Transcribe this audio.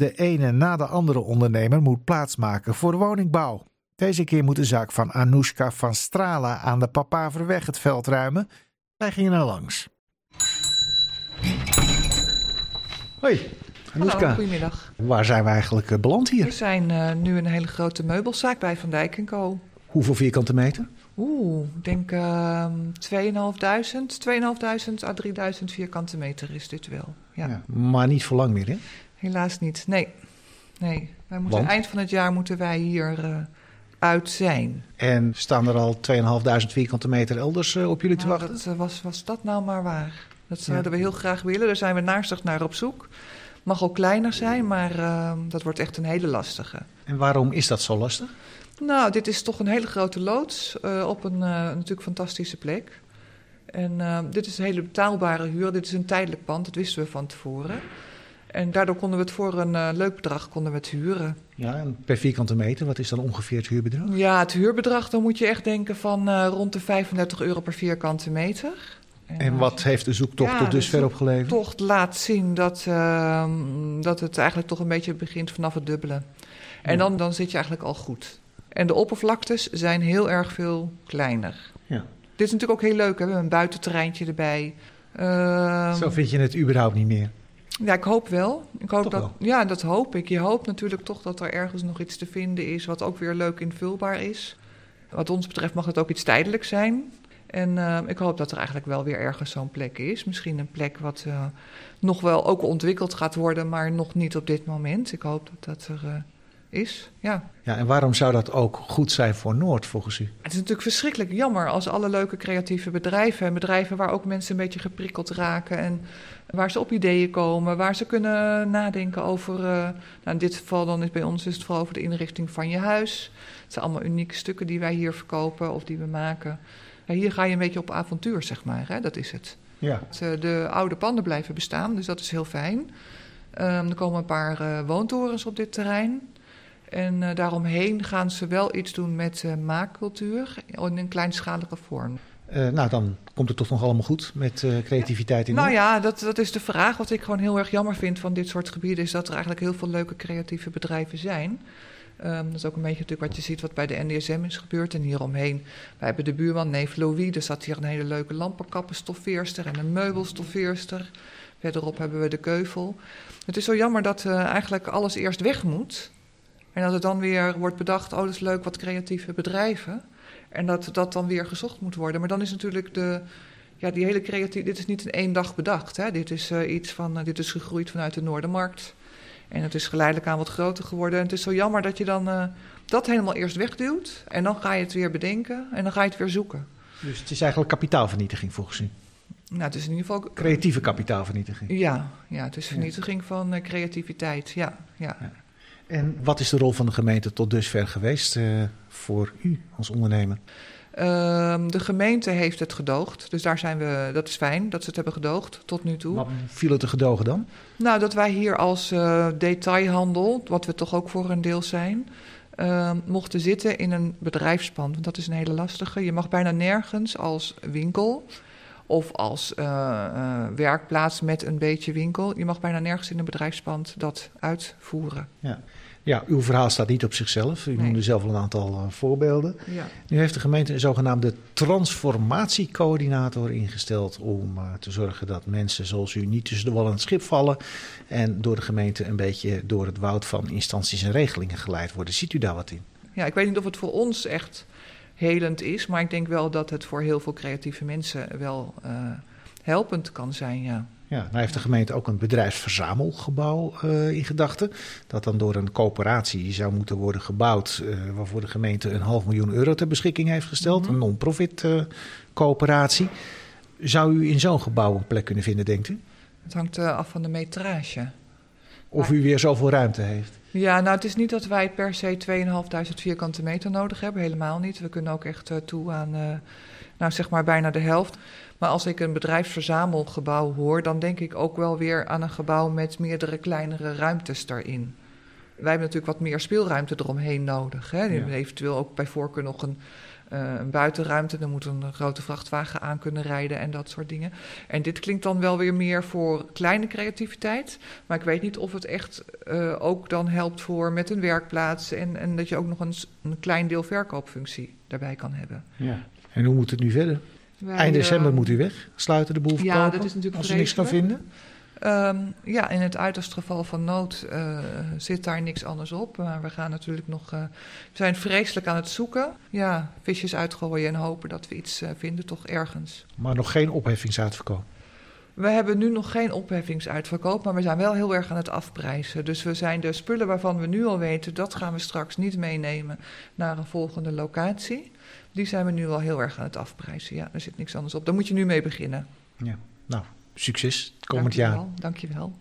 De ene na de andere ondernemer moet plaatsmaken voor woningbouw. Deze keer moet de zaak van Anoushka van Strala aan de Papaverweg het veld ruimen. Wij gingen er langs. Hoi, Anoushka. Hallo, goedemiddag. Waar zijn we eigenlijk eh, beland We hier? zijn eh, nu een hele grote meubelzaak bij Van Dijk Co. Hoeveel vierkante meter? Oeh, ik denk ehm 2.500, 2.500 à 3.000 vierkante meter is dit wel. Ja, Ja, maar niet voor lang meer, hè? Helaas niet. Nee, nee. Wij moeten Want? eind van het jaar moeten wij hier eh, uit zijn. En staan er al 2.500 vierkante meter elders eh, op jullie te Nou, wachten? dat, eh, was, was dat nou maar waar? Dat Ja. zouden we heel graag willen. Daar zijn we naarstig naar op zoek. Mag ook kleiner zijn, maar ehm, dat wordt echt een hele lastige. En waarom is dat zo lastig? Nou, dit is toch een hele grote loods op een natuurlijk fantastische plek. En eh, dit is een hele betaalbare huur. Dit is een tijdelijk pand, dat wisten we van tevoren. En daardoor konden we het voor een eh, leuk bedrag konden we het huren. Ja, en per vierkante meter, wat is dan ongeveer het huurbedrag? Ja, het huurbedrag, dan moet je echt denken van eh, rond de 35 euro per vierkante meter. En wat heeft de zoektocht Ja, tot de dusver opgeleverd? tocht laat zien dat, ehm, dat het eigenlijk toch een beetje begint vanaf het dubbele. En Ja. dan, dan zit je eigenlijk al goed. En de oppervlaktes zijn heel erg veel kleiner. Ja. Dit is natuurlijk ook heel leuk, hè? we hebben een buitenterreintje erbij. Ehm, Zo vind je het überhaupt niet meer. Ja, ik hoop wel. Ik hoop Toch dat, wel? Ja, dat hoop ik. Je hoopt natuurlijk toch dat er ergens nog iets te vinden is wat ook weer leuk invulbaar is. Wat ons betreft mag het ook iets tijdelijks zijn. En eh, ik hoop dat er eigenlijk wel weer ergens zo'n plek is. Misschien een plek wat eh, nog wel ook ontwikkeld gaat worden, maar nog niet op dit moment. Ik hoop dat dat er eh, is. Ja. Ja, en waarom zou dat ook goed zijn voor Noord, volgens u? Het is natuurlijk verschrikkelijk jammer als alle leuke creatieve bedrijven en bedrijven waar ook mensen een beetje geprikkeld raken en waar ze op ideeën komen, waar ze kunnen nadenken over, eh, nou in dit geval dan is bij ons is het vooral over de inrichting van je huis. Het zijn allemaal unieke stukken die wij hier verkopen of die we maken. Ja, hier ga je een beetje op avontuur, zeg maar, hè? dat is het. Ja. Eh, De oude panden blijven bestaan, dus dat is heel fijn. Ehm, er komen een paar eh, woontorens op dit terrein. En eh, daaromheen gaan ze wel iets doen met eh, maakcultuur in een kleinschalige vorm. Eh, nou, dan komt het toch nog allemaal goed met creativiteit in Nou ja, dat, dat is de vraag. Wat ik gewoon heel erg jammer vind van dit soort gebieden... is dat er eigenlijk heel veel leuke creatieve bedrijven zijn. Ehm, dat is ook een beetje natuurlijk wat je ziet wat bij de NDSM is gebeurd. En hieromheen, wij hebben de buurman Neef Louis. Er zat hier een hele leuke lampenkappenstoffeerster en een meubelstoffeerster. Verderop hebben we de keuvel. Het is zo jammer dat eigenlijk alles eerst weg moet... En dat het dan weer wordt bedacht, oh dat is leuk, wat creatieve bedrijven. En dat dat dan weer gezocht moet worden. Maar dan is natuurlijk de, ja, die hele creatieve, dit is niet in één dag bedacht. Hè? Dit is eh, iets van, eh, dit is gegroeid vanuit de Noordermarkt. En het is geleidelijk aan wat groter geworden. En het is zo jammer dat je dan eh, dat helemaal eerst wegduwt. En dan ga je het weer bedenken en dan ga je het weer zoeken. Dus het is eigenlijk kapitaalvernietiging, volgens u? Nou, het is in ieder geval... Creatieve kapitaalvernietiging. Ja, ja, het is vernietiging van creativiteit. Ja, ja. En wat is de rol van de gemeente tot dusver geweest eh, voor u als ondernemer? Ehm, de gemeente heeft het gedoogd. Dus daar zijn we, dat is fijn dat ze het hebben gedoogd tot nu toe. Wat viel het te gedogen dan? Nou, dat wij hier als eh, detailhandel, wat we toch ook voor een deel zijn, ehm, mochten zitten in een bedrijfspand. Want dat is een hele lastige. Je mag bijna nergens als winkel of als eh, eh, werkplaats met een beetje winkel, je mag bijna nergens in een bedrijfspand dat uitvoeren. Ja, uw verhaal staat niet op zichzelf. U Nee. noemde zelf al een aantal eh, voorbeelden. Ja. Nu heeft de gemeente een zogenaamde transformatiecoördinator ingesteld om te zorgen dat mensen zoals u niet tussen de wal en het schip vallen en door de gemeente een beetje door het woud van instanties en regelingen geleid worden. Ziet u daar wat in? ja, ik weet niet of het voor ons echt helend is, maar ik denk wel dat het voor heel veel creatieve mensen wel eh, helpend kan zijn, ja. Ja, nou heeft de gemeente ook een bedrijfsverzamelgebouw eh, in gedachten. Dat dan door een coöperatie zou moeten worden gebouwd. eh, waarvoor de gemeente een half miljoen euro ter beschikking heeft gesteld. Mhm. Een non-profit coöperatie. Zou u in zo'n gebouw een plek kunnen vinden, denkt u? Het hangt af van de metrage. Of u weer zoveel ruimte heeft? Ja, nou het is niet dat wij per se 2.500 vierkante meter nodig hebben, helemaal niet. We kunnen ook echt eh, toe aan, eh, nou zeg maar bijna de helft. Maar als ik een bedrijfsverzamelgebouw hoor, dan denk ik ook wel weer aan een gebouw met meerdere kleinere ruimtes daarin. Wij hebben natuurlijk wat meer speelruimte eromheen nodig. Hè. Ja. Eventueel ook bij voorkeur nog een, eh, een buitenruimte. Er moet een grote vrachtwagen aan kunnen rijden en dat soort dingen. En dit klinkt dan wel weer meer voor kleine creativiteit. Maar ik weet niet of het echt uh, ook dan helpt voor met een werkplaats. En, en dat je ook nog een, een klein deel verkoopfunctie daarbij kan hebben. Ja. En hoe moet het nu verder? Wij, Eind december uh, moet u weg. Sluiten de boel verkopen? Ja, dat is natuurlijk Als u niks kan vinden? Um, ja, in het uiterste geval van nood uh, zit daar niks anders op. Maar we gaan natuurlijk nog. Uh, we zijn vreselijk aan het zoeken. Ja, visjes uitgooien en hopen dat we iets uh, vinden, toch ergens. Maar nog geen opheffingsuitverkoop? We hebben nu nog geen opheffingsuitverkoop, maar we zijn wel heel erg aan het afprijzen. Dus we zijn de spullen waarvan we nu al weten, dat gaan we straks niet meenemen naar een volgende locatie. Die zijn we nu al heel erg aan het afprijzen. Ja, er zit niks anders op. Daar moet je nu mee beginnen. Ja, nou, succes het komend jaar. Dankjewel.